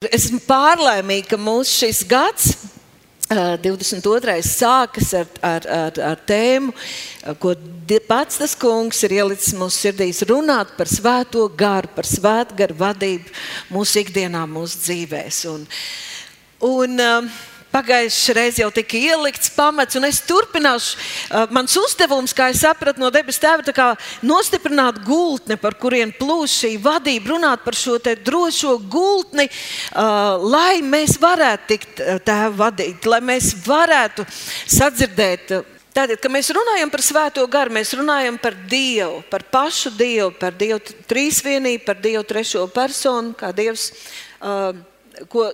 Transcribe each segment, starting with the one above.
Esmu pārlaimīga, ka mūsu šis gads, 22. sākas ar, ar, ar, ar tēmu, ko pats tas kungs ir ielicis mūsu sirdīs, runāt par svēto garu, par svētgaru vadību mūsu ikdienā, mūsu dzīvēs. Un, un, Pagājušajā reizē jau tika ielikts pamats, un es turpināšu. Uh, mans uzdevums, kā es sapratu no debesu tēva, ir nostiprināt gultni, par kuriem plūs šī vadība, runāt par šo drošo gultni, uh, lai mēs varētu tikt uh, tēva vadīti, lai mēs varētu sadzirdēt. Tātad, kad mēs runājam par svēto garu, mēs runājam par Dievu, par pašu Dievu, par Dievu trīsvienību, par Dievu trešo personu, kā Dievs. Uh, ko,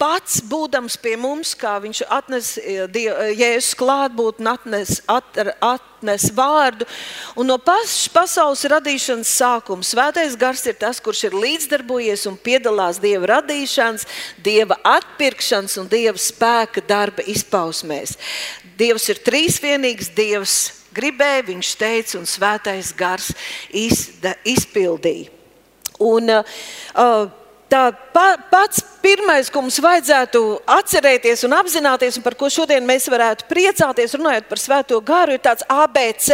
pats būdams pie mums, kā viņš atnes eh, eh, Jēzus klātbūtni, atnes, at, atnes vārdu. Un no pašas pasaules radīšanas sākuma svētais gars ir tas, kurš ir līdzdarbojies un piedalās Dieva radīšanas, Dieva atpirkšanas un Dieva spēka darba izpausmēs. Dievs ir trīsvienīgs, Dievs gribēja, viņš teica, un svētais gars izda, izpildīja. Un, uh, tā pa, pats pirmais, ko mums vajadzētu atcerēties un apzināties, un par ko šodien mēs varētu priecāties, runājot par Svēto garu, ir tāds ABC,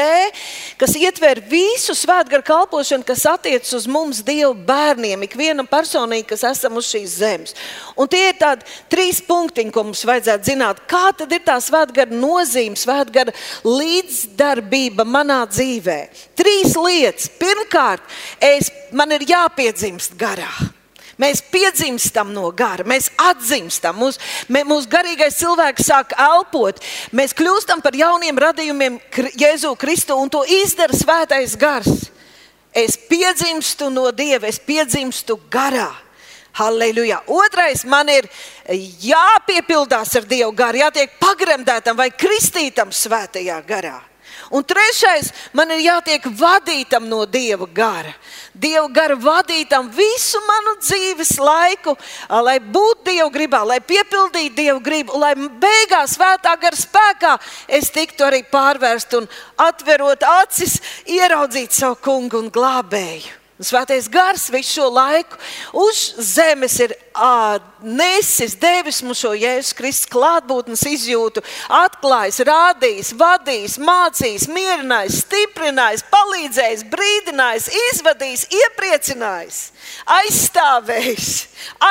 kas ietver visu svētgaru kalpošanu, kas attiecas uz mums, Dieva bērniem, ikvienam personīgi, kas esam uz šīs zemes. Un tie ir tādi trīs punktiņi, ko mums vajadzētu zināt. Kā tad ir tā svētgara nozīme, svētgara līdzdarbība manā dzīvē? Trīs lietas. Pirmkārt, es, man ir jāpiedzimst garā. Mēs piedzimstam no gara, mēs atzīstam, mūsu mūs garīgais cilvēks sāk elpot, mēs kļūstam par jauniem radījumiem Jēzu Kristu un to izdara svētais gars. Es piedzimstu no Dieva, es piedzimstu garā. Halleluja. Otrais, man ir jāpiepildās ar Dievu garu, jātiek pagremdētam vai kristītam svētajā garā. Un trešais, man ir jātiek vadītam no Dieva gara. Dieva gara vadītam visu manu dzīves laiku, lai būtu Dieva gribā, lai piepildītu Dieva gribu, lai beigās svētā gara spēkā es tiktu arī pārvērst un atverot acis, ieraudzīt savu kungu un glābēju. Svētais gars visu šo laiku uz zemes ir uh, nesis, devis mums šo Jēzus Kristus klātbūtnes izjūtu, atklājis, rādījis, vadījis, mācījis, mierinājis, stiprinājis, palīdzējis, brīdinājis, izvadījis, iepriecinājis, aizstāvējis,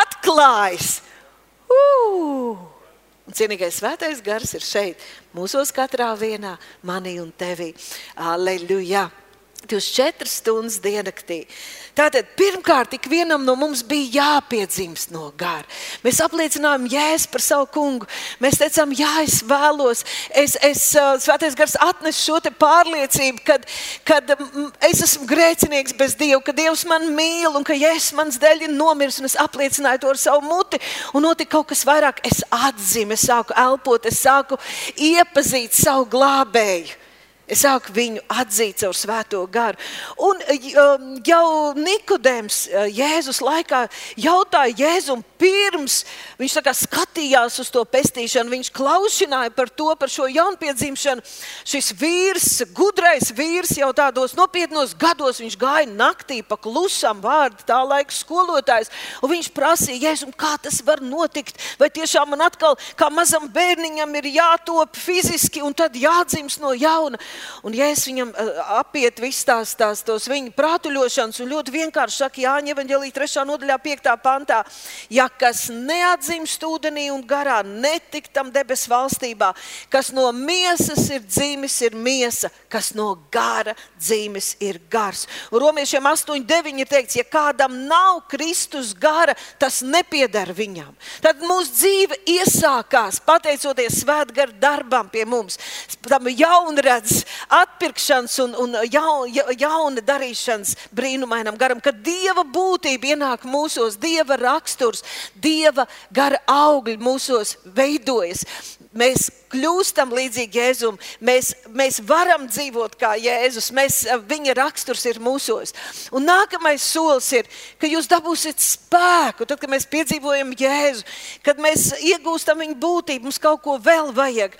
atklājis. Uh! Un cienīgais svētais gars ir šeit, mūsos katrā vienā, manī un tevī. Aleluja! 24 stundas diennaktī. Tātad pirmkārt, ikvienam no mums bija jāpiedzimst no gara. Mēs apliecinājām jēzu par savu kungu. Mēs teicām, jā, es vēlos, es, es svētais gars atnes šo pārliecību, kad, kad es esmu grēcinieks bez Dieva, ka Dievs man mīl un ka Jēzus mans dēļ ir nomiris un es apliecināju to ar savu muti un notika kaut kas vairāk. Es atzīmu, es sāku elpot, es sāku iepazīt savu glābēju. Es sāku viņu atzīt caur svēto garu. Un um, jau Nikodēms uh, Jēzus laikā jautāja Jēzum, pirms viņš skatījās uz to pestīšanu, viņš klausīja par to, par šo jaunpiedzimšanu. Šis vīrs, gudrais vīrs, jau tādos nopietnos gados, viņš gāja naktī pa klusam vārdu, tā laika skolotājs. Viņš prasīja Jēzum, kā tas var notikt. Vai tiešām man atkal, kā mazam bērniņam, ir jātop fiziski un tad jādzimst no jauna. Un, ja es viņam uh, apiet visas tās, tās tos viņa prātuļošanas, un ļoti vienkārši saka Jāņa Evangelija 3. nodaļā 5. pantā, ja kas neatzimst ūdenī un garā, netiktam debesu valstībā, kas no miesas ir dzīves, ir miesa, kas no gara dzīves ir gars. Un romiešiem 8, 9 ir teikts, ja kādam nav Kristus gara, tas nepieder viņam. Tad mūsu dzīve iesākās pateicoties svētgara darbam pie mums, tam jaunredzes atpirkšanas un, un jaun, jauna darīšanas brīnumainam garam, kad Dieva būtība ienāk mūsos, Dieva raksturs, Dieva gara augļi mūsos veidojas. Mēs kļūstam līdzīgi Jēzum, mēs, mēs varam dzīvot kā Jēzus, mēs, viņa raksturs ir mūsos. Un nākamais solis ir, ka jūs dabūsiet spēku, tad, kad mēs piedzīvojam Jēzu, kad mēs iegūstam viņa būtību, mums kaut ko vēl vajag.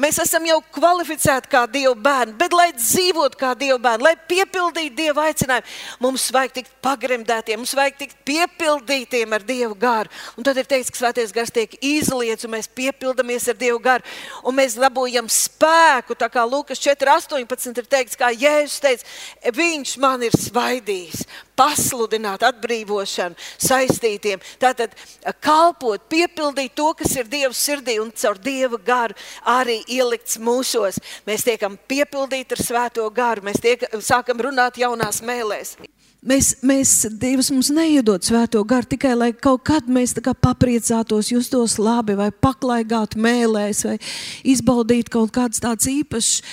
Mēs esam jau kvalificēti kā Dieva bērni, bet lai dzīvotu kā Dieva bērni, lai piepildītu Dieva aicinājumu, mums vajag tikt pagremdētiem, mums vajag tikt piepildītiem ar Dieva garu. Un tad ir teikts, ka svētais gars tiek izliets, un mēs piepildamies ar Dieva garu, un mēs dabūjam spēku. Tā kā Lūkas 4,18 ir teikts, kā Jēzus teica, viņš man ir svaidījis pasludināt atbrīvošanu saistītiem. Tātad kalpot, piepildīt to, kas ir Dieva sirdī un caur Dieva garu arī ielikts mūsos. Mēs tiekam piepildīti ar svēto garu, mēs tiek, sākam runāt jaunās mēlēs. Mēs, mēs, Dievs mums neiedod svēto garu tikai lai kaut kad mēs papriecātos, justos labi, vai paklaigātu mēlēs, vai izbaudītu kaut kādas tādas īpašas,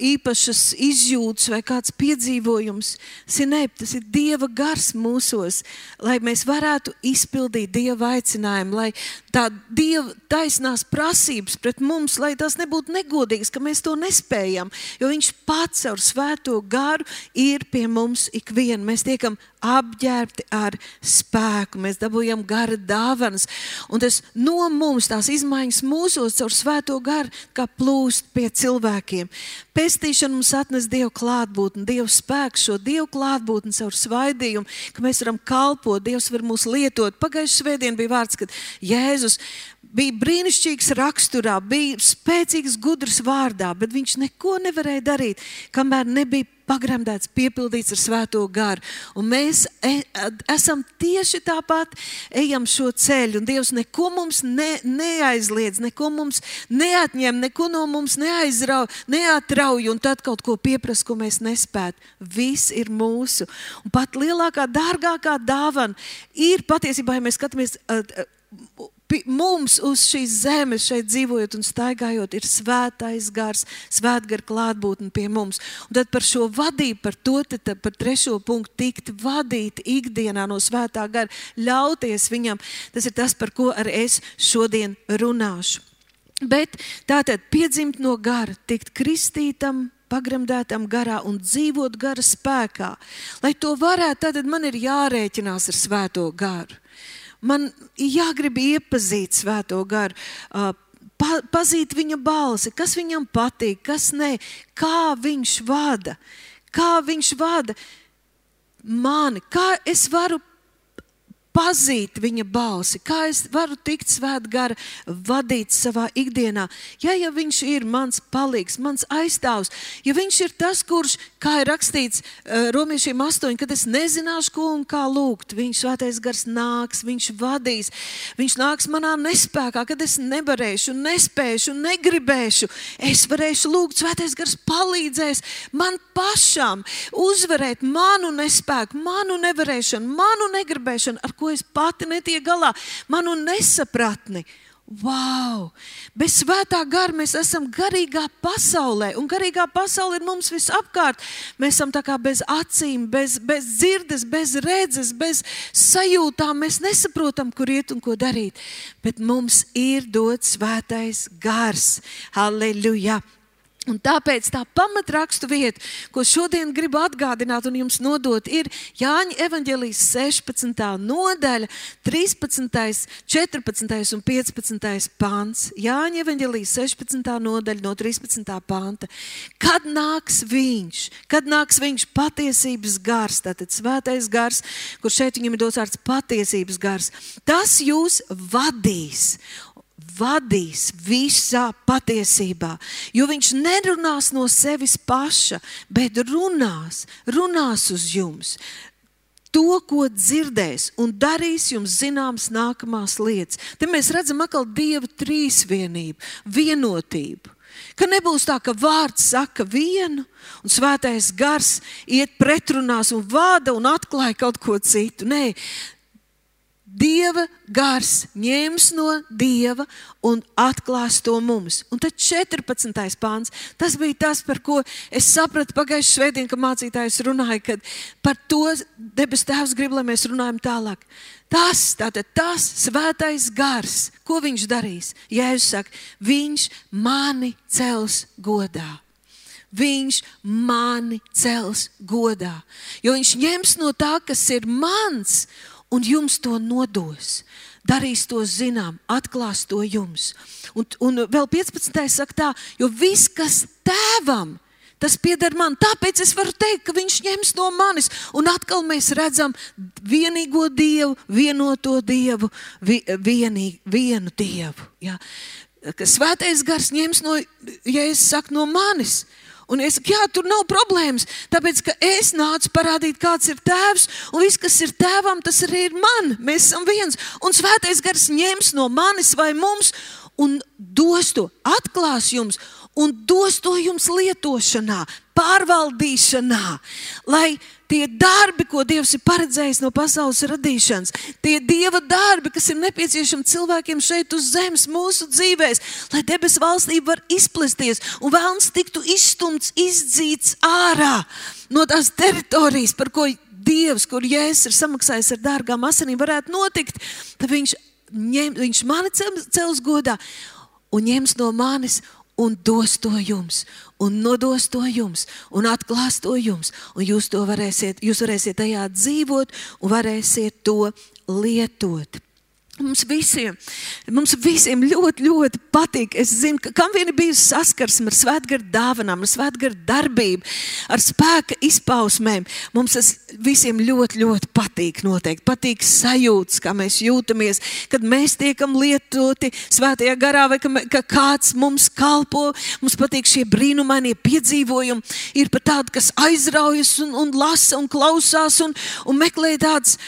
īpašas izjūtas vai kāds piedzīvojums. Sinē, tas ir Dieva gars mūsos, lai mēs varētu izpildīt Dieva aicinājumu, lai tā Dieva taisnās prasības pret mums, lai tas nebūtu negodīgs, ka mēs to nespējam, jo Viņš pats ar svēto garu ir pie mums ikvienu tiekam apģērbti ar spēku, mēs dabūjam gara dāvanas. Un tas no mums, tās izmaiņas mūsos caur svēto garu, kā plūst pie cilvēkiem. Pestīšana mums atnes Dieva klātbūtni, Dieva spēku, šo Dieva klātbūtni caur svaidījumu, ka mēs varam kalpot, Dievs var mūs lietot. Pagājušajā svētdienā bija vārds, kad Jēzus bija brīnišķīgs raksturā, bija spēcīgs, gudrs vārdā, bet viņš neko nevarēja darīt, kamēr nebija pagremdēts, piepildīts ar svēto garu. Un mēs e, esam tieši tāpat, ejam šo ceļu, un Dievs neko mums ne, neaizliedz, neko mums neatņem, neko no mums neaizrauj, neatrauj, un tad kaut ko pieprasa, ko mēs nespētu. Viss ir mūsu. Un pat lielākā, dārgākā dāvana ir patiesībā, ja mēs skatāmies. Mums uz šīs zemes, šeit dzīvojot un staigājot, ir svētais gars, svētgara klātbūtne pie mums. Un tad par šo vadību, par to, tad, par trešo punktu, tikt vadīti ikdienā no svētā gara, ļauties viņam, tas ir tas, par ko arī es šodien runāšu. Bet tātad piedzimt no gara, tikt kristītam, pagremdētam garā un dzīvot gara spēkā. Lai to varētu, tad man ir jārēķinās ar svēto garu. Man jāgrib iepazīt svēto garu, pa, pazīt viņa balsi, kas viņam patīk, kas nē, kā viņš vada, kā viņš vada mani, kā es varu pazīt viņa balsi, kā es varu tikt svētgara vadīts savā ikdienā. Ja, ja viņš ir mans palīgs, mans aizstāvs, ja viņš ir tas, kurš, kā ir rakstīts uh, romiešiem astoņi, kad es nezināšu, ko un kā lūgt, viņš svētais gars nāks, viņš vadīs, viņš nāks manā nespējā, kad es nevarēšu, nespēšu, negribēšu, es varēšu lūgt, svētais gars palīdzēs man pašam uzvarēt manu nespēku, manu nevarēšanu, manu negribēšanu, ar ko es pati netieku galā, manu nesapratni. Wow! Bez svētā gara mēs esam garīgā pasaulē, un garīgā pasaule ir mums visapkārt. Mēs esam tā kā bez acīm, bez, bez dzirdes, bez redzes, bez sajūtām. Mēs nesaprotam, kur iet un ko darīt. Bet mums ir dots svētais gars. Halleluja! Un tāpēc tā pamatrakstu vieta, ko šodien gribu atgādināt un jums nodot, ir Jāņa evanģelijas 16. nodaļa, 13., 14. un 15. pāns. Jāņa evanģelijas 16. nodaļa no 13. panta. Kad nāks viņš, kad nāks viņš patiesības gars, tātad svētais gars, kurš šeit viņam ir dots vārds patiesības gars, tas jūs vadīs vadīs visā patiesībā. Jo viņš nerunās no sevis paša, bet runās, runās uz jums. To, ko dzirdēs, un darīs jums zināmas nākamās lietas. Te mēs redzam atkal Dieva trīsvienību, vienotību. Ka nebūs tā, ka vārds saka vienu, un svētais gars iet pretrunās un vada un atklāja kaut ko citu. Nē, Dieva gars ņems no Dieva un atklās to mums. Un tad 14. pāns, tas bija tas, par ko es sapratu pagājušajā svētdienā, kad mācītājs runāja, kad par to debes tēvs grib, lai mēs runājam tālāk. Tas, tātad tas svētais gars, ko viņš darīs? Jēzus saka, viņš mani cels godā. Viņš mani cels godā, jo viņš ņems no tā, kas ir mans, un jums to nodos. Darīs to zinām, atklās to jums. Un, un vēl 15. saka tā, jo viss, kas tēvam, tas pieder man. Tāpēc es varu teikt, ka viņš ņems no manis. Un atkal mēs redzam vienīgo dievu, vienoto dievu, vi, vienī, vienu dievu. Ja? Ka svētais gars ņems no, ja es saku, no manis. Un es saku, jā, tur nav problēmas. Tāpēc, ka es nācu parādīt, kāds ir tēvs, un viss, kas ir tēvam, tas arī ir man. Mēs esam viens. Un svētais gars ņems no manis vai mums un dos to, atklās jums un dos to jums lietošanā, pārvaldīšanā, lai tie darbi, ko Dievs ir paredzējis no pasaules radīšanas, tie Dieva darbi, kas ir nepieciešami cilvēkiem šeit uz zemes, mūsu dzīvēs, lai debesu valstība var izplesties un vēlams tiktu izstumts, izdzīts ārā no tās teritorijas, par ko Dievs, kur Jēzus ir samaksājis ar dārgām asinīm, varētu notikt, tad viņš, ņem, viņš mani cels godā un ņems no manis un dos to jums, un nodos to jums, un atklās to jums, un jūs to varēsiet, jūs varēsiet tajā dzīvot un varēsiet to lietot. Mums visiem, mums visiem ļoti, ļoti patīk. Es zinu, ka kam vien ir bijusi saskarsme ar svētgara dāvanām, ar svētgara darbību, ar spēka izpausmēm. Mums tas visiem ļoti, ļoti patīk. Noteikti patīk sajūtas, kā mēs jūtamies, kad mēs tiekam lietoti svētajā garā, vai ka, ka kāds mums kalpo. Mums patīk šie brīnumainie piedzīvojumi. Ir pat tādi, kas aizraujas un, un lasa un klausās un, un meklē tādas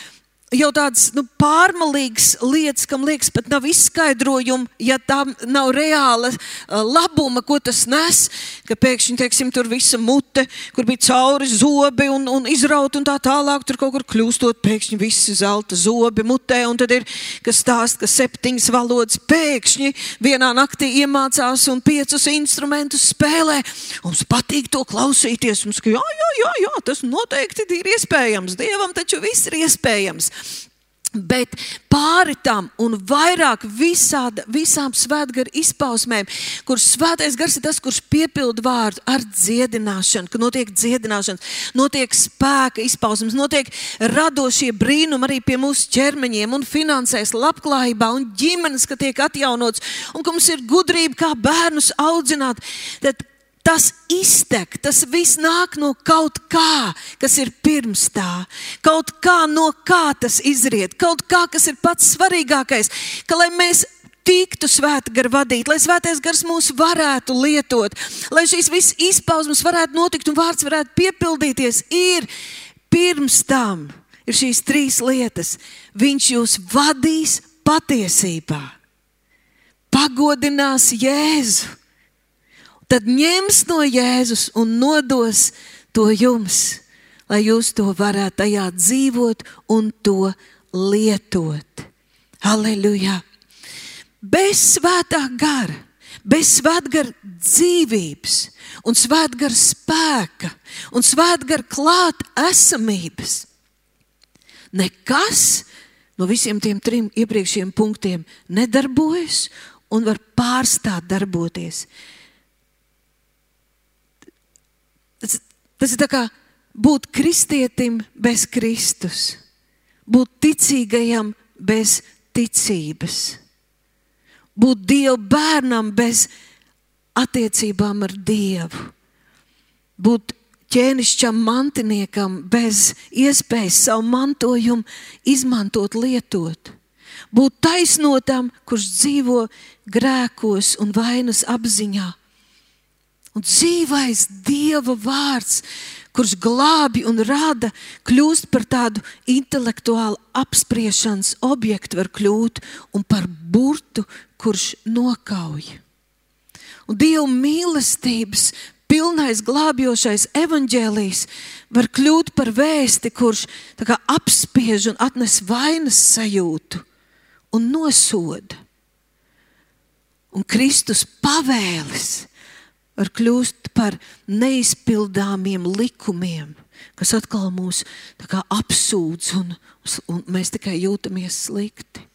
jau tādas nu, pārmalīgas lietas, kam liekas, pat nav izskaidrojumu, ja tā nav reāla uh, labuma, ko tas nes. Ka pēkšņi, teiksim, tur visa mute, kur bija cauri zobi un, un izraut un tā tālāk, tur kaut kur kļūstot, pēkšņi visi zelta zobi mutē. Un tad ir kas stāst, ka septiņas valodas pēkšņi vienā naktī iemācās un piecus instrumentus spēlē. Mums patīk to klausīties. Mums, ka, jā, jā, jā, jā, tas noteikti ir iespējams. Dievam taču viss ir iespējams. Bet pāri tam un vairāk visāda, visām svētgara izpausmēm, kur svētais gars ir tas, kurš piepilda vārdu ar dziedināšanu, ka notiek dziedināšana, notiek spēka izpausmes, notiek radošie brīnumi arī pie mūsu ķermeņiem un finansēs, labklājībā un ģimenes, ka tiek atjaunots un ka mums ir gudrība, kā bērnus audzināt. Tad Tas iztek, tas viss nāk no kaut kā, kas ir pirms tā. Kaut kā no kā tas izriet, kaut kā, kas ir pats svarīgākais. Ka, lai mēs tiktu svēta gara vadīt, lai svētais gars mūs varētu lietot, lai šīs visas izpausmes varētu notikt un vārds varētu piepildīties, ir pirms tam ir šīs trīs lietas. Viņš jūs vadīs patiesībā, pagodinās Jēzu tad ņems no Jēzus un nodos to jums, lai jūs to varētu tajā dzīvot un to lietot. Halleluja! Bez svētā gara, bez svētgara dzīvības un svētgara spēka un svētgara klāt esamības. Nekas no visiem tiem trim iepriekšējiem punktiem nedarbojas un var pārstāt darboties. Tas, ir kā būt kristietim bez Kristus, būt ticīgajam bez ticības, būt Dieva bērnam bez attiecībām ar Dievu, būt ķēnišķam mantiniekam bez iespējas savu mantojumu izmantot, lietot. Būt taisnotam, kurš dzīvo grēkos un vainas apziņā, Un dzīvais Dieva vārds, kurš glābi un rada, kļūst par tādu intelektuālu apspriešanas objektu, var kļūt un par burtu, kurš nokauj. Un Dieva mīlestības pilnais glābjošais evaņģēlijs var kļūt par vēsti, kurš kā, apspiež un atnes vainas sajūtu un nosoda. Un Kristus pavēles var kļūt par neizpildāmiem likumiem, kas atkal mūs apsūdz, un, un mēs tikai jūtamies slikti.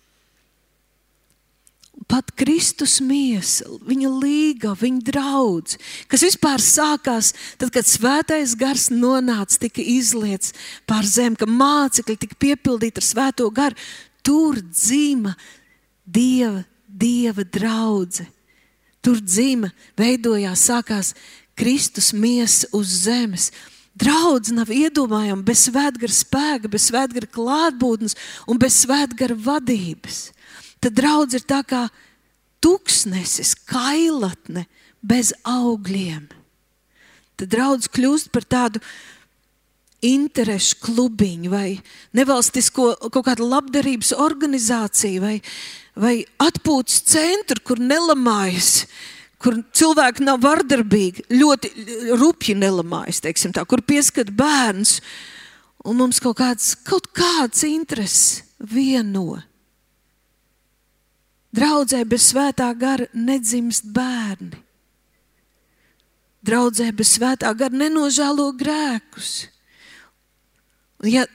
Pat Kristus miesa, viņa līga, viņa draugs, kas vispār sākās tad, kad svētais gars nonāca, tika izliets pār zemi, ka mācekļi tika piepildīti ar svēto garu, tur dzīva Dieva, Dieva draudzene Tur dzīva, veidojās, sākās Kristus miesa uz zemes. Draudz nav iedomājama bez svētgara spēka, bez svētgara klātbūtnes un bez svētgara vadības. Tad draudz ir tā kā tuksnesis, kailatne bez augļiem. Tad draudz kļūst par tādu interešu klubiņu vai nevalstisko kaut kādu labdarības organizāciju vai, vai atpūtas centru, kur nelamājas, kur cilvēki nav vardarbīgi, ļoti rupji nelamājas, tā, kur pieskat bērns. Un mums kaut kāds, kaut kāds intereses vieno. Draudzē bez svētā gara nedzimst bērni. Draudzē bez svētā gara nenožēlo grēkus. Ja,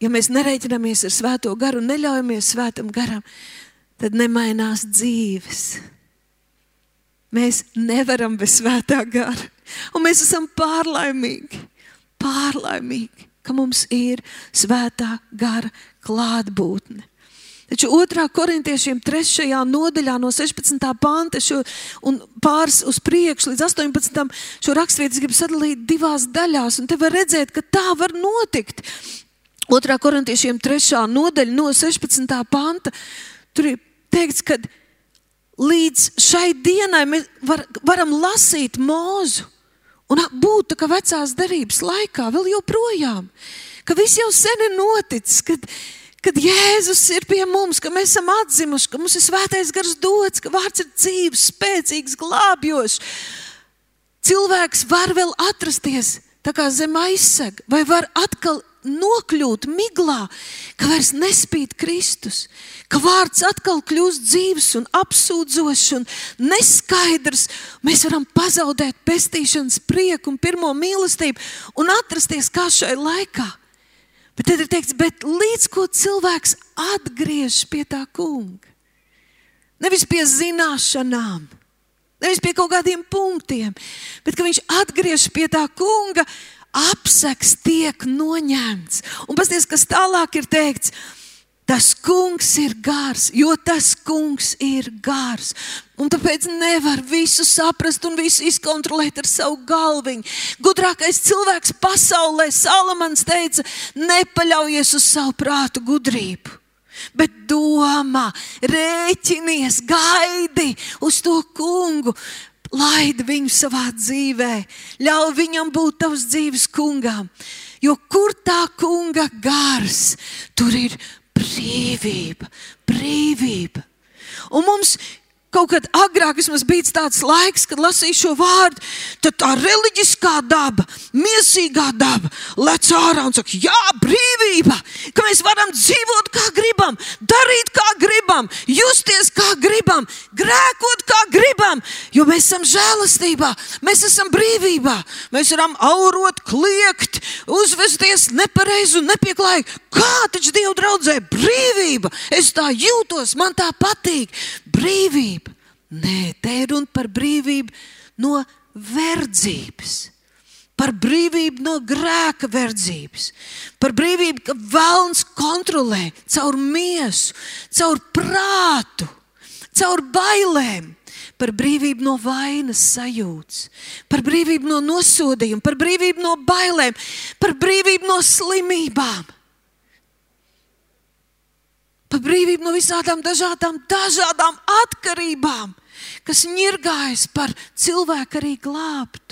ja mēs nereiķinamies ar svēto garu un neļaujamies svētam garam, tad nemainās dzīves. Mēs nevaram bez svētā gara. Un mēs esam pārlaimīgi, pārlaimīgi, ka mums ir svētā gara klātbūtne. Taču 2. korintiešiem 3. nodaļā no 16. panta šo, un pāris uz priekšu līdz 18. šo raksturvietu grib sadalīt divās daļās. Un te var redzēt, ka tā var notikt. 2. korintiešiem 3. nodaļa no 16. panta. Tur ir teikts, ka līdz šai dienai mēs var, varam lasīt mūzu un būt tā kā vecās derības laikā, vēl joprojām. Ka viss jau sen ir noticis, kad kad Jēzus ir pie mums, ka mēs esam atzimuši, ka mums ir svētais gars dots, ka vārds ir dzīves, spēcīgs, glābjošs. Cilvēks var vēl atrasties zem aizsega, vai var atkal nokļūt miglā, ka vairs nespīd Kristus, ka vārds atkal kļūst dzīves un apsūdzošs un neskaidrs. Mēs varam pazaudēt pestīšanas prieku un pirmo mīlestību un atrasties kā šai laikā. Bet tad ir teikts, bet līdz ko cilvēks atgriežas pie tā kunga. Nevis pie zināšanām, nevis pie kaut kādiem punktiem, bet viņš atgriežas pie tā kunga, apseks tiek noņemts. Un pasties, kas tālāk ir teikts, Tas kungs ir gars, jo tas kungs ir gars. Un tāpēc nevar visu saprast un visu izkontrolēt ar savu galviņu. Gudrākais cilvēks pasaulē, Salamans teica, nepaļaujies uz savu prātu gudrību. Bet domā, rēķinies, gaidi uz to kungu, laidi viņu savā dzīvē, ļauj viņam būt tavs dzīves kungam. Jo kur tā kunga gars, tur ir brīvība, brīvība. Un mums kaut kad agrāk bija tāds laiks, kad lasīju šo vārdu, tad tā reliģiskā daba, mīsīgā daba lec ārā un saka, jā, brīvība, ka mēs varam dzīvot kā gribam, darīt kā gribam, justies kā gribam, grēkot kā gribam, jo mēs esam žēlastībā, mēs esam brīvībā, mēs varam aurot, kliegt, uzvesties nepareizi un nepieklājīgi. Kā taču Dieva draudzē brīvība? Es tā jūtos, man tā patīk. Brīvība. Nē, te ir runa par brīvību no verdzības. Par brīvību no grēka verdzības, par brīvību, ka vēlams kontrolē caur miesu, caur prātu, caur bailēm, par brīvību no vainas sajūtas, par brīvību no nosodījuma, par brīvību no bailēm, par brīvību no slimībām, par brīvību no visādām dažādām, dažādām atkarībām, kas ņirgājas par cilvēku arī glābtu.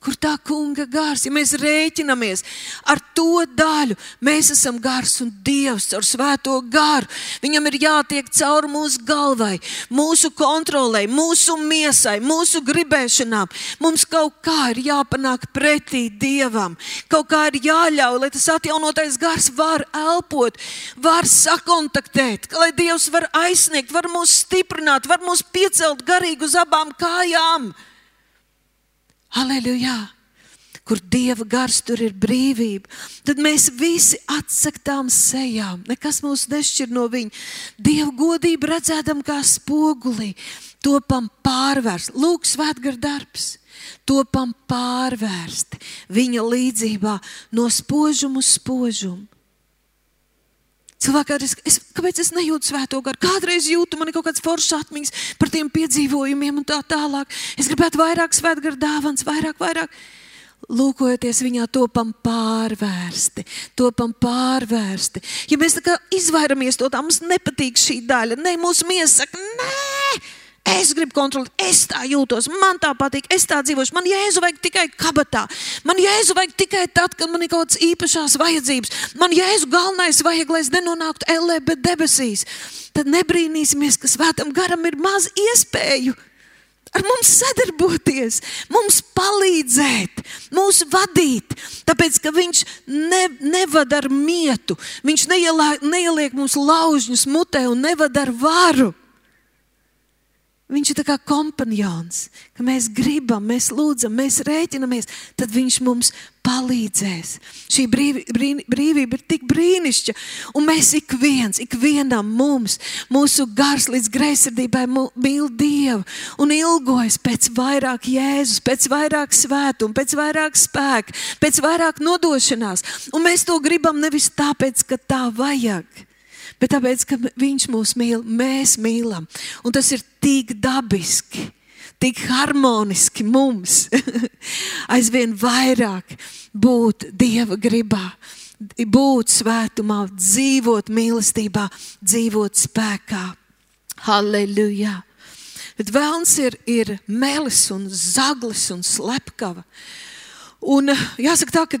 Kur tā kunga gars, ja mēs rēķinamies ar to daļu, mēs esam gars un Dievs ar svēto garu. Viņam ir jātiek cauri mūsu galvai, mūsu kontrolē, mūsu miesai, mūsu gribēšanām. Mums kaut kā ir jāpanāk pretī Dievam, kaut kā ir jāļauj, lai tas atjaunotais gars var elpot, var sakontaktēt, lai Dievs var aizsniegt, var mūs stiprināt, var mūs piecelt garīgi uz abām kājām. Aleluja! Kur dieva gars, tur ir brīvība. Tad mēs visi atsakām sejām. Nekas mūs nešķir no viņa. Dieva godību redzētam kā spogulī, topam pārvērst. Lūk, svētgar darbs. Topam pārvērsti viņa līdzībā no spožuma uz spožumu. Cilvēki ir, es, kāpēc es nejūtu svēto garu? Kādreiz jūtu man kaut kādas foršas atmiņas par tiem piedzīvojumiem un tā tālāk. Es gribētu vairāk svētgaru dāvāns, vairāk, vairāk. Lūkojoties viņā, topam pārvērsti, topam pārvērsti. Ja mēs tā kā izvairamies no tā, mums nepatīk šī daļa, ne mūsu miesa saka, nē, Es gribu kontrolēt, es tā jūtos, man tā patīk, es tā dzīvošu. Man jēzu vajag tikai kabatā. Man jēzu vajag tikai tad, kad man ir kaut kādas īpašās vajadzības. Man jēzu galvenais vajag, lai es nenonāktu ellē, bet debesīs. Tad nebrīnīsimies, ka svētam garam ir maz iespēju ar mums sadarboties, mums palīdzēt, mūs vadīt. Tāpēc, ka viņš ne, nevada ar mietu, viņš neieliek, neieliek mums laužņus mutē un nevada ar varu. Viņš ir kā kompanions, ka mēs gribam, mēs lūdzam, mēs rēķinamies, tad viņš mums palīdzēs. Šī brīvi, brīni, brīvība ir tik brīnišķīga, un mēs ik viens, ik vienam mums, mūsu gars līdz greizsirdībai mīl Dievu un ilgojas pēc vairāk Jēzus, pēc vairāk svētuma, pēc vairāk spēka, pēc vairāk nodošanās. Un mēs to gribam nevis tāpēc, ka tā vajag bet tāpēc, ka Viņš mūs mīl, mēs mīlam. Un tas ir tik dabiski, tik harmoniski mums aizvien vairāk būt Dieva gribā. Būt svētumā, dzīvot mīlestībā, dzīvot spēkā. Halleluja! Bet vēlns ir, ir melis un zaglis un slepkava. Un jāsaka tā, ka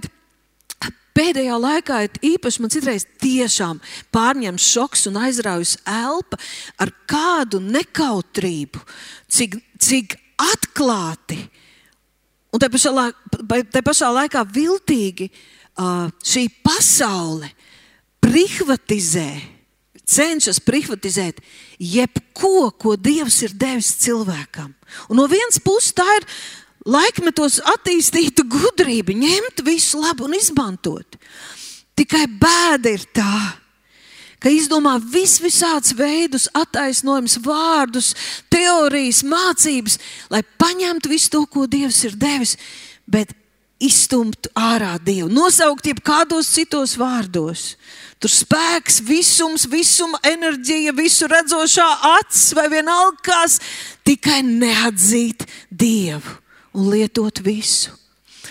Pēdējā laikā ir īpaši man citreiz tiešām pārņem šoks un aizraujas elpa ar kādu nekautrību, cik, cik atklāti un te pašā, te pašā laikā viltīgi šī pasaule privatizē, cenšas privatizēt jebko, ko Dievs ir devis cilvēkam. Un no vienas puses tā ir laikmetos attīstītu gudrību, ņemt visu labu un izmantot. Tikai bēda ir tā, ka izdomā vis visādus veidus, attaisnojumus, vārdus, teorijas, mācības, lai paņemtu visu to, ko Dievs ir devis, bet izstumtu ārā Dievu, nosaukt jeb kādos citos vārdos. Tur spēks, visums, visuma enerģija, visu redzošā acis vai vienalga kas, tikai neatzīt Dievu un lietot visu.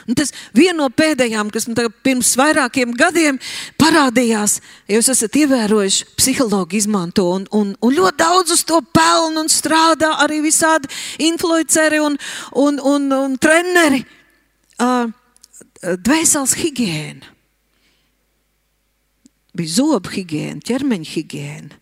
Un tas viena no pēdējām, kas man pirms vairākiem gadiem parādījās, jūs esat ievērojuši, psihologi izmanto un, un, un ļoti daudz uz to pelnu un strādā arī visādi influenceri un, un, un, un treneri. Uh, dvēseles higiēna, bija zobu higiēna, ķermeņa higiēna.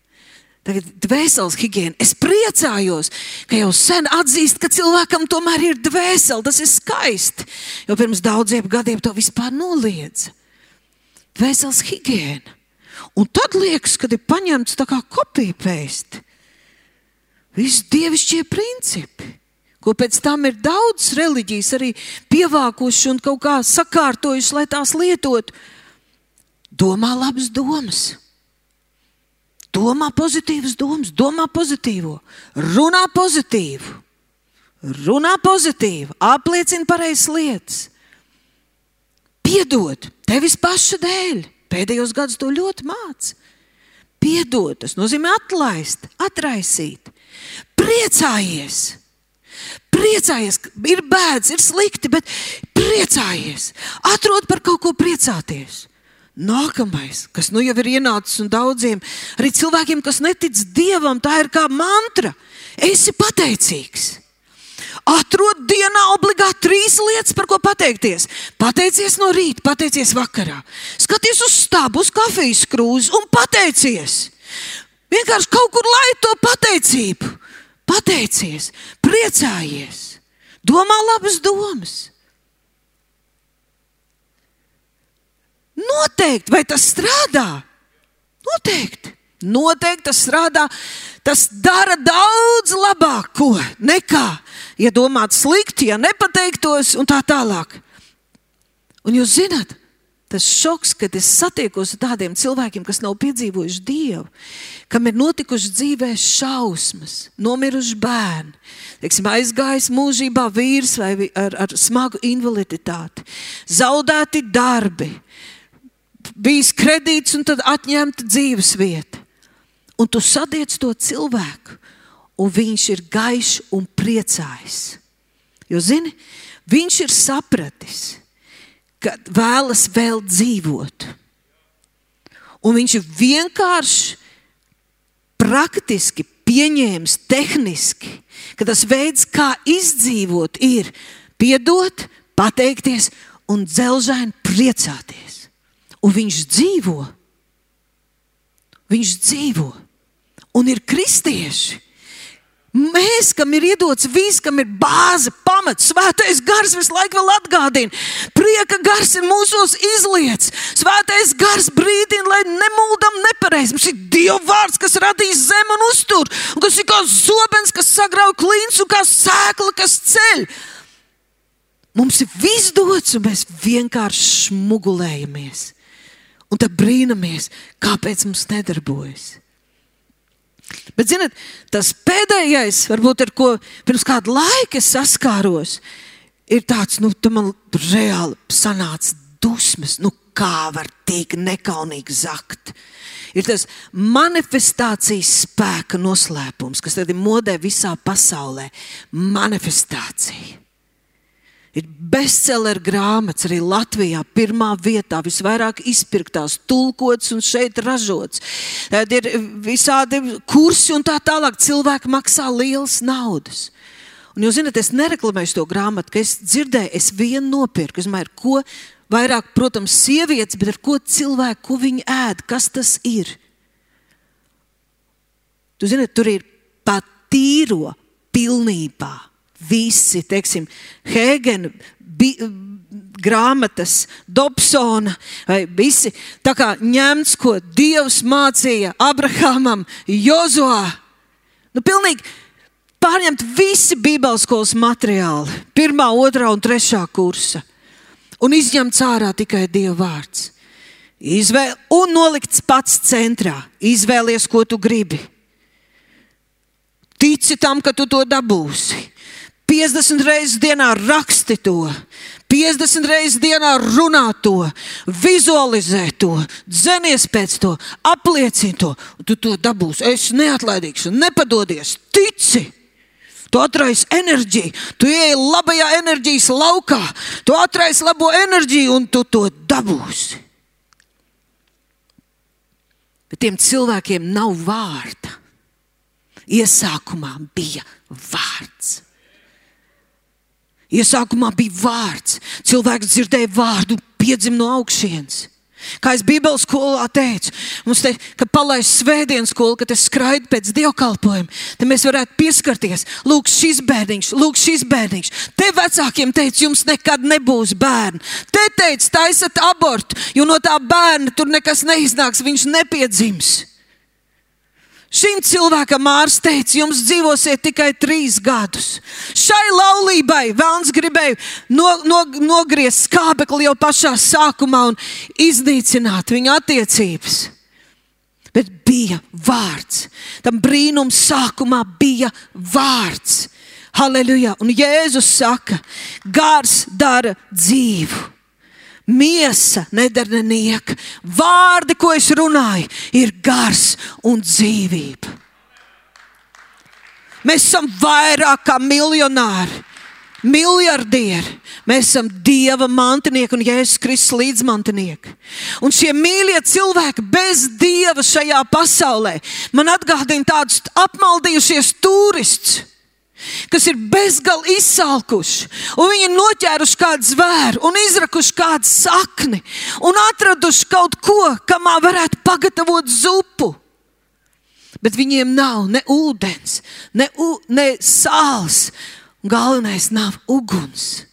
Tagad dvēseles higiēna. Es priecājos, ka jau sen atzīst, ka cilvēkam tomēr ir dvēsele. Tas ir skaisti. Jo pirms daudziem gadiem to vispār noliedz. Dvēseles higiēna. Un tad liekas, ka ir paņemts tā kā kopija pēst. Visi dievišķie principi, ko pēc tam ir daudz reliģijas arī pievākuši un kaut kā sakārtojuši, lai tās lietotu. Domā labas domas Domā pozitīvas domas, domā pozitīvo, runā pozitīvu, runā pozitīvu, apliecina pareizas lietas. Piedod tevis paša dēļ. Pēdējos gados to ļoti mācīja. Piedod, tas nozīmē atlaist, atraisīt. Priecājies! Priecājies, ir bēdas, ir slikti, bet priecājies! Atrod par kaut ko priecāties! Nākamais, kas nu jau ir ienācis un daudziem, arī cilvēkiem, kas netic dievam, tā ir kā mantra. Esi pateicīgs. Atrod dienā obligāti trīs lietas, par ko pateikties. Pateicies no rīta, pateicies vakarā. Skaties uz stābu, uz kafijas krūzi un pateicies. Vienkārši kaut kur lai to pateicību. Pateicies, priecājies, domā labas domas. Noteikti, vai tas strādā? Noteikti. Noteikti tas strādā. Tas dara daudz labāk ko, nekā, ja domātu slikti, ja nepateiktos un tā tālāk. Un jūs zināt, tas šoks, kad es satiekos ar tādiem cilvēkiem, kas nav piedzīvojuši Dievu, kam ir notikušas dzīvē šausmas, nomiruši bērni, teiksim, aizgājis mūžībā vīrs vai ar, ar smagu invaliditāti, zaudēti darbi, bijis kredīts un tad atņemta dzīves vieta. Un tu sadiec to cilvēku, un viņš ir gaišs un priecājs. Jo, zini, viņš ir sapratis, ka vēlas vēl dzīvot. Un viņš ir vienkārši praktiski pieņēmis tehniski, ka tas veids, kā izdzīvot, ir piedot, pateikties un dzelžaini priecāties un viņš dzīvo. Viņš dzīvo un ir kristieši. Mēs, kam ir iedots viss, kam ir bāze, pamats, svētais gars visu laiku vēl atgādina. Prieka gars ir mūsos izliets. Svētais gars brīdina, lai nemuldam nepareizi. Mums ir Dieva vārds, kas radīs zemi un uztur, un kas ir kā zobens, kas sagrauj klints un kā sēkla, kas ceļ. Mums ir viss dots, un mēs vienkārši smugulējamies un tad brīnamies, kāpēc mums nedarbojas. Bet, zinot, tas pēdējais, varbūt ar ko pirms kāda laika saskāros, ir tāds, nu, man reāli sanāca dusmas, nu, kā var tik nekaunīgi zakt. Ir tas manifestācijas spēka noslēpums, kas tagad ir modē visā pasaulē. Manifestācija. Ir bestseller grāmatas arī Latvijā, pirmā vietā, visvairāk izpirktās, tulkots un šeit ražots. Tad ir visādi kursi un tā tālāk. Cilvēki maksā lielas naudas. Un jūs zināt, es nereklamēju to grāmatu, ka es dzirdēju, es vienu nopirku. Es domāju, ko vairāk, protams, sievietes, bet ar ko cilvēku, ko viņi ēd, kas tas ir. Jūs zināt, tur ir pat tīro pilnībā visi, teiksim, Hēgena grāmatas, Dobsona, vai visi tā kā ņemts, ko Dievs mācīja Abrahamam, Jozoā. Nu, pilnīgi pārņemt visi Bībeles skolas materiāli, pirmā, otrā un trešā kursa, un izņemts ārā tikai Dieva vārds. Izvēl, un nolikts pats centrā. Izvēlies, ko tu gribi. Tici tam, ka tu to dabūsi. 50 reizes dienā raksti to, 50 reizes dienā runā to, vizualizē to, dzenies pēc to, apliecini to, un tu to dabūsi. Es neatlaidīšu, nepadodies, tici! Tu atraisi enerģiju, tu ej labajā enerģijas laukā, tu atraisi labo enerģiju un tu to dabūsi. Bet tiem cilvēkiem nav vārda. Iesākumā bija vārds. Iesākumā bija vārds. Cilvēks dzirdēja vārdu, piedzima no augšas. Kā es Bībeles skolā teicu, mums te, kad palaist svētdienas skolu, kad es skraidu pēc dievkalpojuma, tad mēs varētu pieskarties. Lūk, šis bērniņš, lūk, šis bērniņš. Te vecākiem teica, jums nekad nebūs bērni. Te teica, taisat abortu, jo no tā bērna tur nekas neiznāks, viņš nepiedzims. Šim cilvēkam ārsts teica, jums dzīvosiet tikai trīs gadus. Šai laulībai Vēlns gribēja no, no, nogriezt skābekli jau pašā sākumā un iznīcināt viņa attiecības. Bet bija vārds. Tam brīnum sākumā bija vārds. Halleluja! Un Jēzus saka, gars dara dzīvu. Miesa nedara nenieka. Vārdi, ko es runāju, ir gars un dzīvība. Mēs esam vairāk kā miljonāri, miljardieri. Mēs esam Dieva mantinieki un Jēzus Kristus līdzmantinieki. Un šie mīļie cilvēki bez Dieva šajā pasaulē man atgādina tādus apmaldījušies turistus kas ir bezgalīgi izsalkuši, un viņi ir noķēruši kādu zvēru, un izrakuši kādu sakni, un atraduši kaut ko, kamā varētu pagatavot zupu. Bet viņiem nav ne ūdens, ne, u, ne sāls, galvenais nav uguns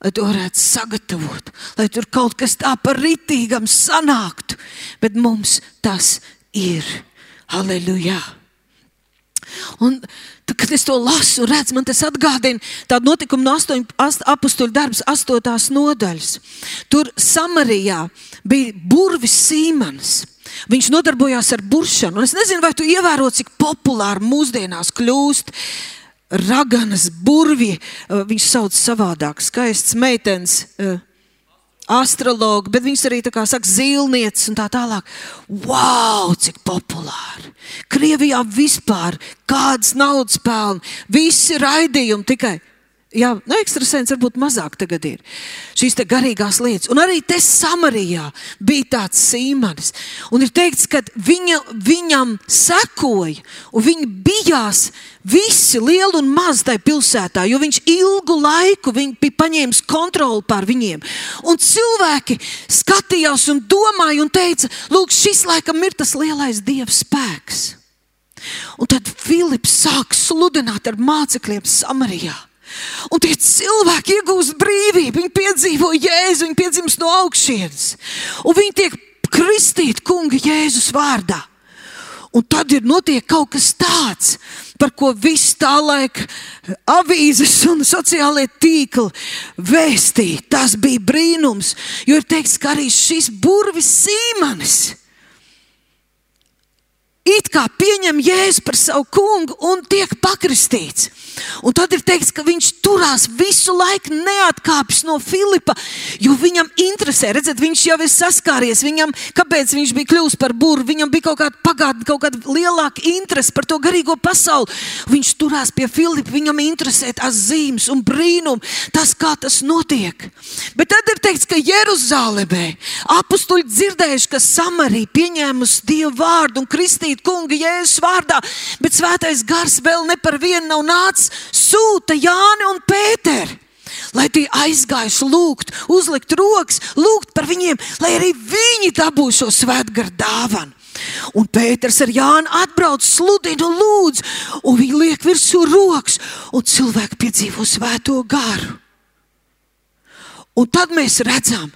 lai to varētu sagatavot, lai tur kaut kas tā par ritīgam sanāktu. Bet mums tas ir. Halleluja! Un, kad es to lasu, redzu, man tas atgādina tādu notikumu no 8, apakstuļu darbs, 8. nodaļas. Tur Samarijā bija burvis Sīmans. Viņš nodarbojās ar buršanu. Un es nezinu, vai tu ievēro, cik populāri mūsdienās kļūst uh, raganas burvji, eh, viņš sauc savādāk, skaists meitenes. Eh, astrologi, bet viņas arī tā kā saka, zilnieces un tā tālāk. Wow, cik populāri! Krievijā vispār kādas naudas pelna, visi raidījumi tikai Jā, nu, ekstrasens varbūt mazāk tagad ir. Šīs garīgās lietas. Un arī te Samarijā bija tāds sīmanis. Un ir teikts, ka viņa, viņam sekoja, un viņi bijās visi lieli un mazi tajā pilsētā, jo viņš ilgu laiku viņ, bija paņēmis kontroli pār viņiem. Un cilvēki skatījās un domāja un teica, lūk, šis laikam ir tas lielais dieva spēks. Un tad Filips sāk sludināt ar mācekļiem Samarijā. Un tie cilvēki iegūst brīvību, viņi piedzīvo jēzu, viņi piedzimst no augšas, un viņi tiek kristīti kunga Jēzus vārdā. Un tad ir notiek kaut kas tāds, par ko viss tā laika avīzes un sociālie tīkli vēstīja. Tas bija brīnums, jo ir teikts, ka arī šis burvis Sīmanis it kā pieņem jēzu par savu kungu un tiek pakristīts. Un tad ir teikts, ka viņš turās visu laiku, neatkāpjas no Filipa, jo viņam interesē, redziet, viņš jau ir saskāries. Viņam, kāpēc viņš bija kļuvis par burbuļu? Viņam bija kaut kāda pagātne, kaut kāda lielāka interese par to garīgo pasauli. Viņš turās pie Filipa, viņam interesē tās zīmes un brīnumi, tas, kā tas notiek. Bet tad ir teikts, ka Jeruzalemē apstuļi dzirdējuši, ka Samarija pieņēmusi Dievu vārdu un kristītu kunga Jēzus vārdā, bet svētais gars vēl ne par vienu nav nācis, sūta Jāni un Pēteri. Lai tie aizgājuši lūgt, uzlikt rokas, lūgt par viņiem, lai arī viņi dabū šo svētgara dāvanu. Un Pēters ar Jānu atbrauc, sludina un lūdz, un viņi liek virsū rokas, un cilvēki piedzīvo svēto garu. Un tad mēs redzam,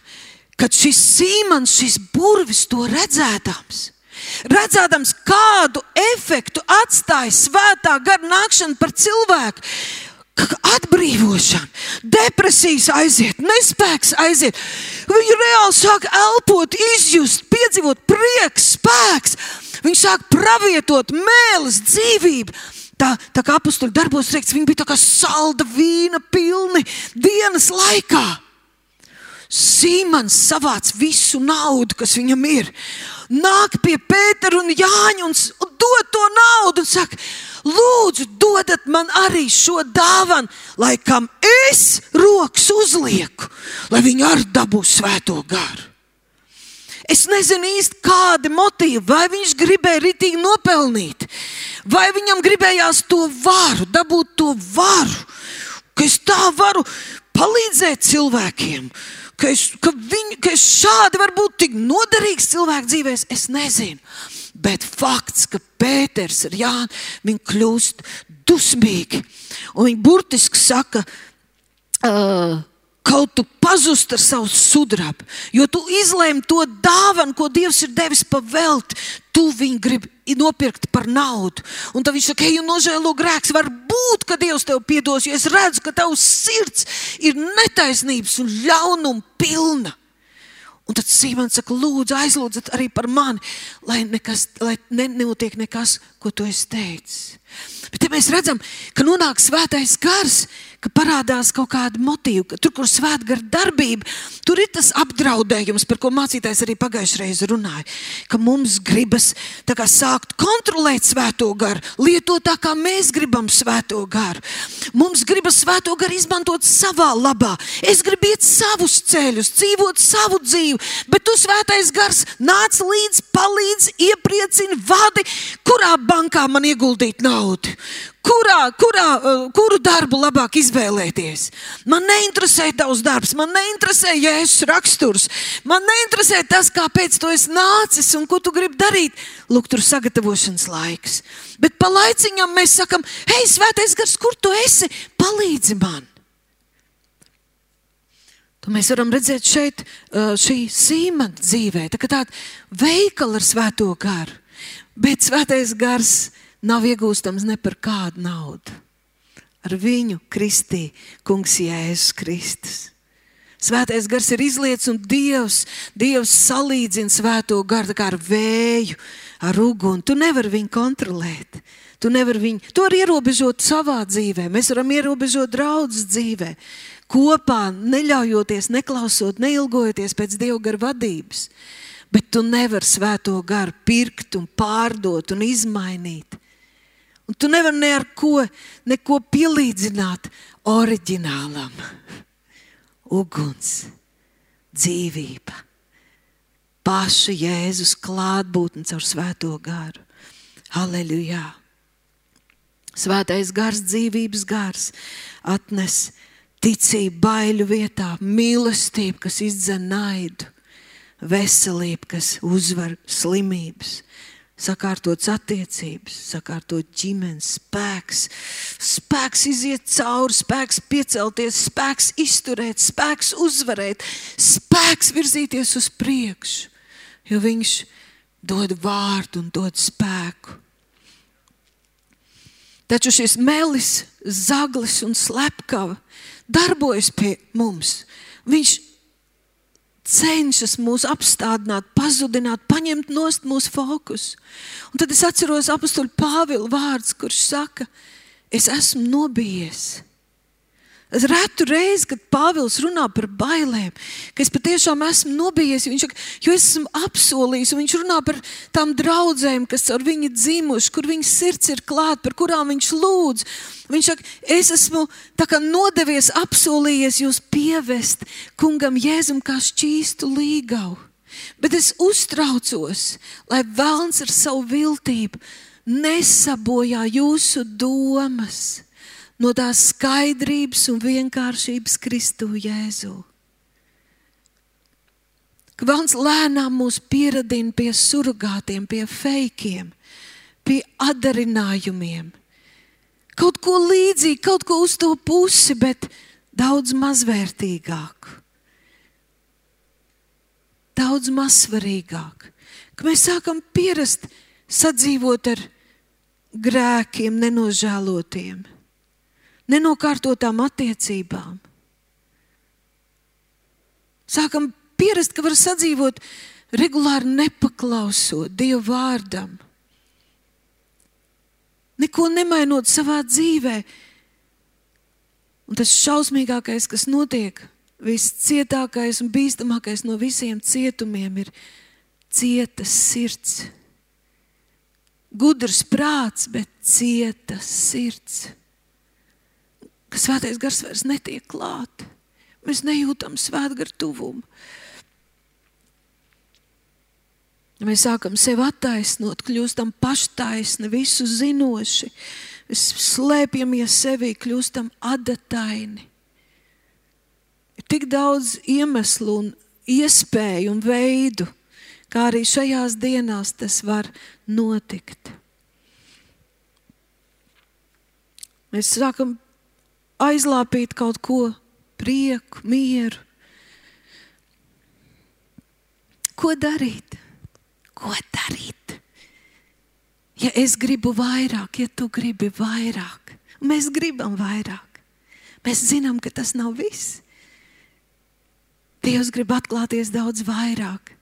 ka šis sīmans, šis burvis to redzēdams, redzēdams, kādu efektu atstāja svētā gara nākšana par cilvēku. Atbrīvošana, depresijas aiziet, nespēks aiziet. Viņi reāli sāk elpot, izjust, piedzīvot prieks, spēks. Viņi sāk pravietot mēlis, dzīvību. Tā, tā kā apakstuļu darbos teikts, viņi bija kā salda vīna pilni dienas laikā. Sīmans savāc visu naudu, kas viņam ir. Nāk pie un Jāņa un, un dod to naudu un saka, lūdzu, dodat man arī šo dāvanu, lai kam es rokas uzlieku, lai viņi arī dabū svēto garu. Es nezinu īsti, kādi motīvi, vai viņš gribēja ritīgi nopelnīt, vai viņam gribējās to varu, dabūt to varu, ka es tā varu palīdzēt cilvēkiem ka, es, ka, viņ, ka es šādi varu būt tik noderīgs cilvēku dzīvēm, es nezinu. Bet fakts, ka Pēters ir Jānis, viņi kļūst dusmīgi. Un viņi burtiski saka, uh, kaut tu pazust ar savu sudrabu, jo tu izlēmi to dāvanu, ko Dievs ir devis pa velti. Tu viņu gribi nopirkt par naudu. Un tad viņš saka, ej, nožēlo grēks. Var būt, ka Dievs tev piedos, jo es redzu, ka tavs sirds ir netaisnības un ļaunuma pilna. Un tad Sīmans saka, lūdzu, aizlūdziet arī par mani, lai, nekas, lai nenotiek nekas, ko tu esi teicis. Bet ja mēs redzam, ka nonāk svētais gars, ka parādās kaut kāda motīva, ka tur, kur svētgara darbība, tur ir tas apdraudējums, par ko mācītājs arī pagājušajā reizē runāja. Ka mums gribas kā, sākt kontrolēt svēto garu, lietot tā, kā mēs gribam svēto garu. Mums gribas svēto garu izmantot savā labā. Es gribu iet savus ceļus, dzīvot savu dzīvi, bet tu svētais gars nāc līdzi, palīdzi, iepriecini, vadi, kurā bankā man ieguldīt naudu Kurā, kurā, uh, kuru darbu labāk izvēlēties? Man neinteresē tavs darbs, man neinteresē jēzus raksturs, man neinteresē tas, kāpēc tu esi nācis un ko tu gribi darīt. Lūk, tur ir sagatavošanas laiks. Bet pa laiciņam mēs sakam, hei, svētais gars, kur tu esi? Palīdzi man! To mēs varam redzēt šeit, šī sīmanta dzīvē, tā kā tāda veikala ar svēto garu. Bet svētais gars nav iegūstams ne par kādu naudu. Ar viņu kristī kungs Jēzus Kristus. Svētais gars ir izlietis un Dievs, Dievs salīdzina svēto garu ar vēju, ar uguni. Tu nevari viņu kontrolēt. Tu nevari viņu, to var ierobežot savā dzīvē. Mēs varam ierobežot draudzes dzīvē kopā, neļaujoties, neklausot, neilgojoties pēc Dieva gara vadības. Bet tu nevari svēto garu pirkt un pārdot un izmainīt. Un tu nevari ne ar ko neko pielīdzināt oriģinālam. Uguns, dzīvība, paša Jēzus klātbūtne caur svēto garu. Halleluja! Svētais gars, dzīvības gars, atnes ticība baiļu vietā, mīlestība, kas izdzen naidu, veselība, kas uzvar slimības, sakārtots attiecības, sakārtot ģimenes spēks, spēks iziet cauri, spēks piecelties, spēks izturēt, spēks uzvarēt, spēks virzīties uz priekšu, jo viņš dod vārdu un dod spēku. Taču šis melis, zaglis un slepkava darbojas pie mums. Viņš cenšas mūs apstādināt, pazudināt, paņemt no mūsu fokusu. Un tad es atceros apakstu Pāvila vārdus, kurš saka, es esmu nobijies. Retu reizi, kad Pāvils runā par bailēm, ka es patiešām esmu nobijies, viņš jo es esmu apsolījis, un viņš runā par tām draudzēm, kas ar viņu dzimuši, kur viņas sirds ir klāta, par kurām viņš lūdz. Viņš saka, es esmu nodevies, apsolījies jūs pievest kungam Jēzum kā šķīstu līgavu. Bet es uztraucos, lai vēlns ar savu viltību nesabojā jūsu domas no tās skaidrības un vienkāršības Kristu Jēzu. Kvalns lēnām mūs pieradina pie surgātiem, pie fejkiem, pie atdarinājumiem. Kaut ko līdzīgu, kaut ko uz to pusi, bet daudz mazvērtīgāku. Daudz mazsvarīgāk. Kad mēs sākam pierast sadzīvot ar grēkiem, nenožēlotiem, nenokārtotām attiecībām. Sākam pierast, ka var sadzīvot regulāri nepaklausot Dieva vārdam, neko nemainot savā dzīvē. Un tas šausmīgākais, kas notiek, viscietākais un bīstamākais no visiem cietumiem, ir cietas sirds. Gudrs prāts, bet cietas sirds ka svētais gars vairs netiek klāt. Mēs nejūtam svētgaru tuvumu. Mēs sākam sevi attaisnot, kļūstam paštaisni, visu zinoši. Mēs slēpjamies sevī, kļūstam adataini. Ir tik daudz iemeslu, un iespēju un veidu, kā arī šajās dienās tas var notikt. Mēs sākam aizlāpīt kaut ko, prieku, mieru. Ko darīt? Ko darīt? Ja es gribu vairāk, ja tu gribi vairāk, mēs gribam vairāk, mēs zinām, ka tas nav viss. Dievs grib atklāties daudz vairāk.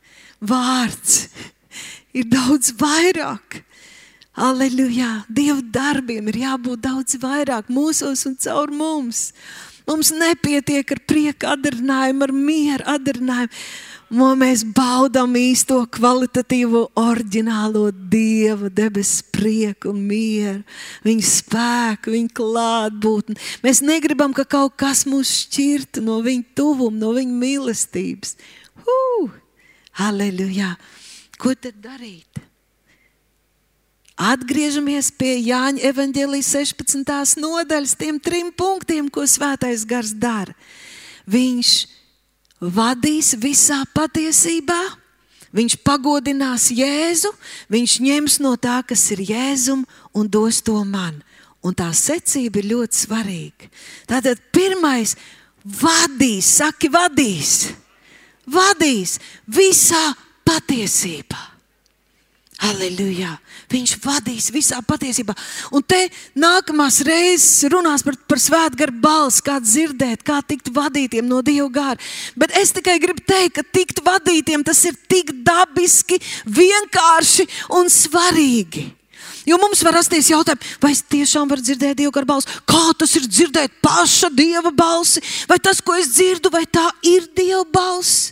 Vārds ir daudz vairāk. Aleluja! Dieva darbiem ir jābūt daudz vairāk mūsos un caur mums. Mums nepietiek ar prieku atdarinājumu, ar mieru atdarinājumu. Mēs baudām īsto kvalitatīvo, oriģinālo dievu, debesu prieku un mieru, viņa spēku, viņa klātbūtni. Mēs negribam, ka kaut kas mūs šķirtu no viņa tuvuma, no viņa mīlestības. Uh! Halleluja! Ko tad darīt? Atgriežamies pie Jāņa evanģēlijas 16. nodaļas, tiem trim punktiem, ko Svētais Gars dara. Viņš vadīs visā patiesībā, viņš pagodinās Jēzu, viņš ņems no tā, kas ir Jēzum, un dos to man. Un tā secība ir ļoti svarīga. Tātad pirmais vadīs, saki, vadīs, vadīs visā patiesībā. Aleluja! Viņš vadīs visā patiesībā. Un te nākamās reizes runās par, par svētgaru balsi, kā dzirdēt, kā tikt vadītiem no Dieva gāra. Bet es tikai gribu teikt, ka tikt vadītiem tas ir tik dabiski, vienkārši un svarīgi. Jo mums var rasties jautājums, vai es tiešām varu dzirdēt Dieva garu balsi? Kā tas ir dzirdēt paša Dieva balsi? Vai tas, ko es dzirdu, vai tā ir Dieva balss?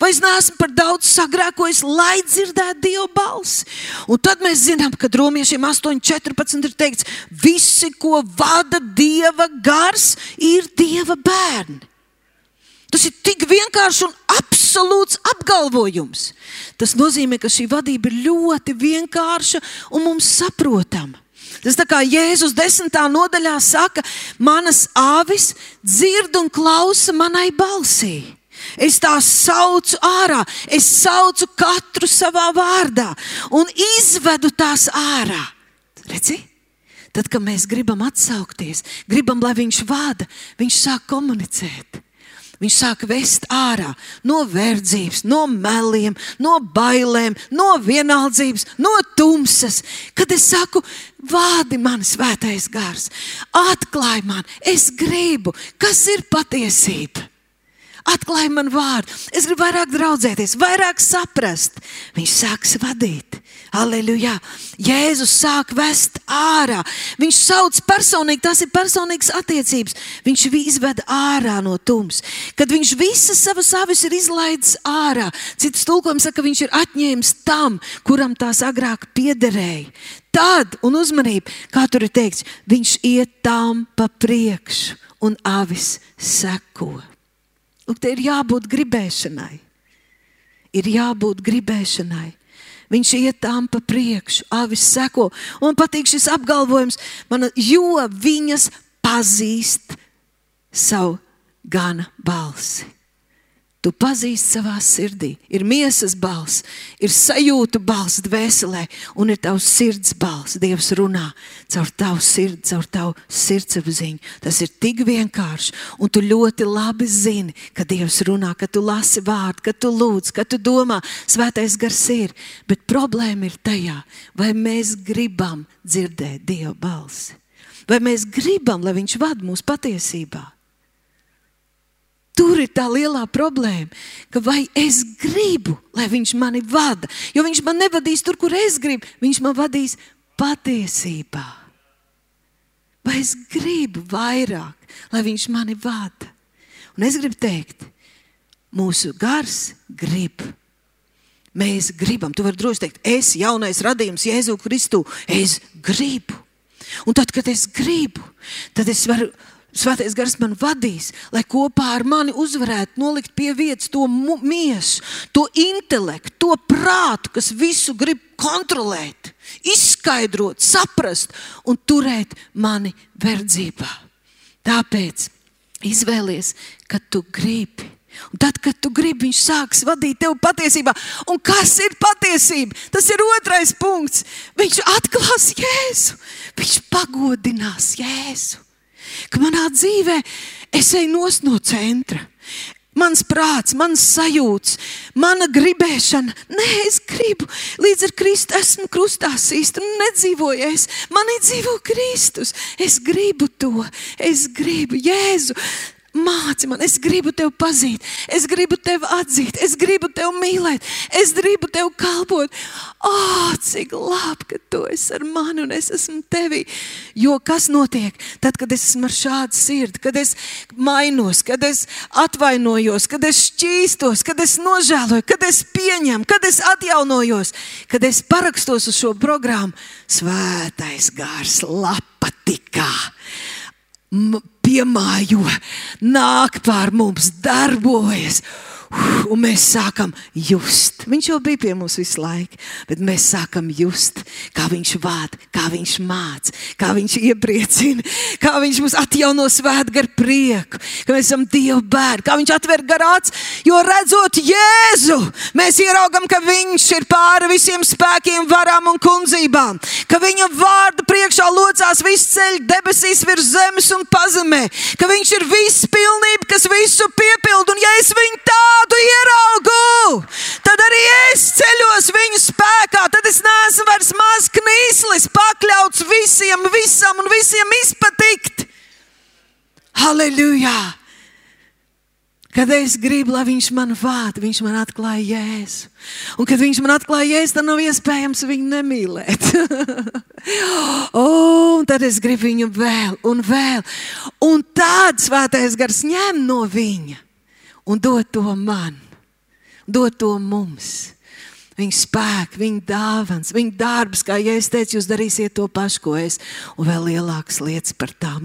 Vai es neesmu par daudz sagrēkojis, lai dzirdētu Dieva balsi? Un tad mēs zinām, ka romiešiem 8,14 ir teikts, visi, ko vada Dieva gars, ir Dieva bērni. Tas ir tik vienkāršs un absolūts apgalvojums. Tas nozīmē, ka šī vadība ir ļoti vienkārša un mums saprotama. Tas tā kā Jēzus desmitā nodaļā saka, manas avis dzird un klausa manai balsī. Es tās saucu ārā, es saucu katru savā vārdā un izvedu tās ārā. Redzi? Tad, kad mēs gribam atsaukties, gribam, lai viņš vada, viņš sāk komunicēt. Viņš sāk vest ārā no verdzības, no meliem, no bailēm, no vienaldzības, no tumsas. Kad es saku, vādi man, svētais gars, atklāj man, es gribu, kas ir patiesība atklāja man vārdu. Es gribu vairāk draudzēties, vairāk saprast. Viņš sāks vadīt. Aleluja! Jēzus sāk vest ārā. Viņš sauc personīgi, tas ir personīgas attiecības. Viņš izved ārā no tums. Kad viņš visas savas avis ir izlaidis ārā, citas tulkojums saka, ka viņš ir atņēmis tam, kuram tās agrāk piederēja. Tad, un uzmanība, kā tur ir teikts, viņš iet tam pa priekšu un avis seko. Lūk, te ir jābūt gribēšanai. Ir jābūt gribēšanai. Viņš iet tam pa priekšu, avis seko. Man patīk šis apgalvojums, man, jo viņas pazīst savu gana balsi. Tu pazīsti savā sirdī. Ir miesas balss, ir sajūta balss dvēselē, un ir tavs sirds balss. Dievs runā caur tavu sirdi, caur tavu sirdsapziņu. Tas ir tik vienkārši, un tu ļoti labi zini, ka Dievs runā, ka tu lasi vārdu, ka tu lūdz, ka tu domā, svētais gars ir. Bet problēma ir tajā, vai mēs gribam dzirdēt Dieva balsi, vai mēs gribam, lai Viņš vada mūsu patiesībā. Tur ir tā lielā problēma, ka vai es gribu, lai viņš mani vada, jo viņš man nevadīs tur, kur es gribu, viņš man vadīs patiesībā. Vai es gribu vairāk, lai viņš mani vada? Un es gribu teikt, mūsu gars grib. Mēs gribam, tu vari droši teikt, es, jaunais radījums, Jēzu Kristu, es gribu. Un tad, kad es gribu, tad es varu Svētais gars man vadīs, lai kopā ar mani uzvarētu nolikt pie vietas to miesu, to intelektu, to prātu, kas visu grib kontrolēt, izskaidrot, saprast un turēt mani verdzībā. Tāpēc izvēlies, ka tu gribi. Un tad, kad tu gribi, viņš sāks vadīt tevi patiesībā. Un kas ir patiesība? Tas ir otrais punkts. Viņš atklās Jēzu, viņš pagodinās Jēzu ka manā dzīvē es eju nos no centra. Mans prāts, mans sajūts, mana gribēšana. Nē, es gribu, līdz ar Kristu esmu krustā īstenībā, nu nedzīvoju es. Manī dzīvo Kristus. Es gribu to, es gribu Jēzu. Māci man, es gribu tevi pazīt, es gribu tevi atzīt, es gribu tevi mīlēt, es gribu tevi kalpot. Oh, cik labi, ka tu esi ar mani un es esmu tevī. Jo kas notiek tad, kad es esmu ar šādu sirdi, kad es mainos, kad es atvainojos, kad es šķīstos, kad es nožēloju, kad es pieņemu, kad es atjaunojos, kad es parakstos uz šo programmu Svētais gars lapatikā piemājo, nāk pār mums, darbojas. Un mēs sākam just. Viņš jau bija pie mums visu laiku, bet mēs sākam just, kā viņš vada, kā viņš māca, kā viņš iepriecina, kā viņš mums atjauno svētgaru prieku, ka mēs esam Dieva bērni, kā viņš atver garāts. Jo redzot Jēzu, mēs ieraugam, ka viņš ir pāri visiem spēkiem, varām un kundzībām, ka viņa vārda priekšā locās viss ceļš debesīs virs zemes un pazemē, ka viņš ir viss pilnība, kas visu piepildu. Un ja es viņu tādu ieraugu, tad arī es ceļos viņu spēkā. Tad es neesmu vairs mazs knīslis, pakļauts visiem, visam un visiem izpatikt. Halleluja! Kad es gribu, lai viņš man vada, viņš man atklāja jēzu. Un kad viņš man atklāja jēzu, tad nav iespējams viņu nemīlēt. oh, un tad es gribu viņu vēl un vēl. Un tāds svētais gars ņem no viņa un dod to man, dod to mums. Viņa spēks, viņa dāvāns, viņa darbs, kā jau es teicu, jūs darīsiet to pašu, ko es, un vēl lielākas lietas par tām.